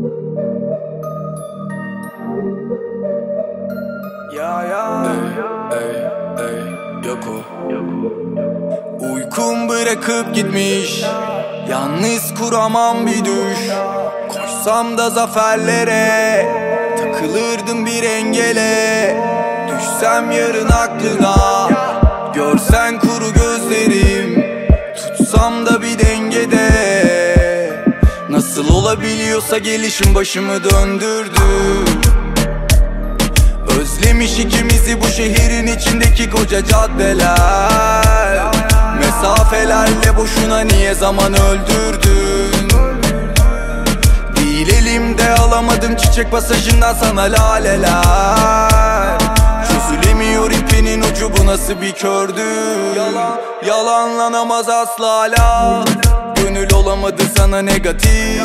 Ya ya. Ey, ey, yok o Uykum bırakıp gitmiş. Yalnız kuramam bir düş. Koşsam da zaferlere. Takılırdım bir engele. Düşsem yarın aklına. Görsen kuru gözlerim. Tutsam da bir olabiliyorsa gelişim başımı döndürdü. Özlemiş ikimizi bu şehrin içindeki koca caddeler. Mesafelerle boşuna niye zaman öldürdün? Değil elimde alamadım çiçek pasajından sana laleler. Çözülemiyor ipinin ucu bu nasıl bir kördü Yalan, Yalanlanamaz asla olamadı sana negatif.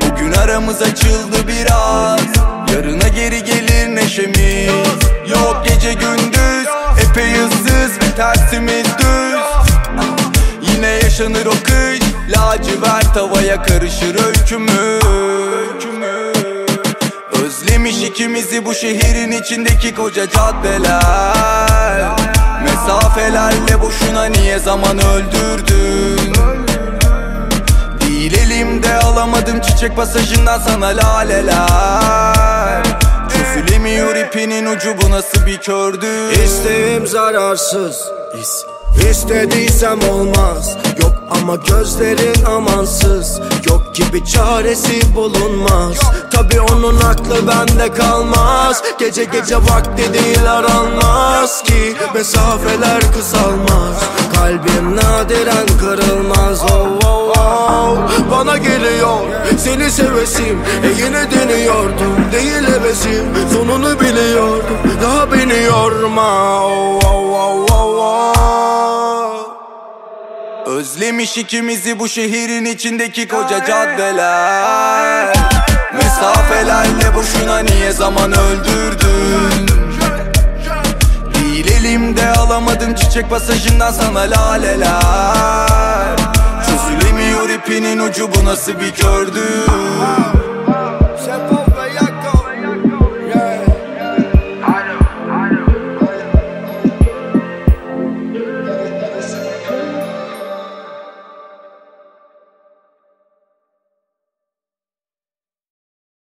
Bugün aramız açıldı biraz. Yarına geri gelir neşemiz. Yok gece gündüz Epey ıssız ve tersimiz düz. Yine yaşanır o kış Lacivert havaya karışır öykümüz. Özlemiş ikimizi bu şehrin içindeki koca caddeler. Mesafelerle boşuna niye zaman öldürdün Değil elimde alamadım çiçek pasajından sana laleler. Çözülemiyor ipinin ucu bu nasıl bir kördü İsteğim zararsız. İs İstediysem olmaz. Yok ama gözlerin amansız. Yok gibi çaresi bulunmaz. Tabi onun aklı bende kalmaz. Gece gece vakti değil aranmaz ki. Mesafeler kısalmaz. Kalbim nadiren kırılmaz. Oh, oh. Bana geliyor. Seni sevesim E yine deniyordum değil hevesim Sonunu biliyordum. Daha beni yorma. Oh, oh, oh, oh, oh. Özlemiş ikimizi bu şehrin içindeki koca caddeler. Mesafelerle boşuna niye zaman öldürdün? Değil elimde alamadım çiçek pasajından sana laleler ucu bu nasıl bir kördü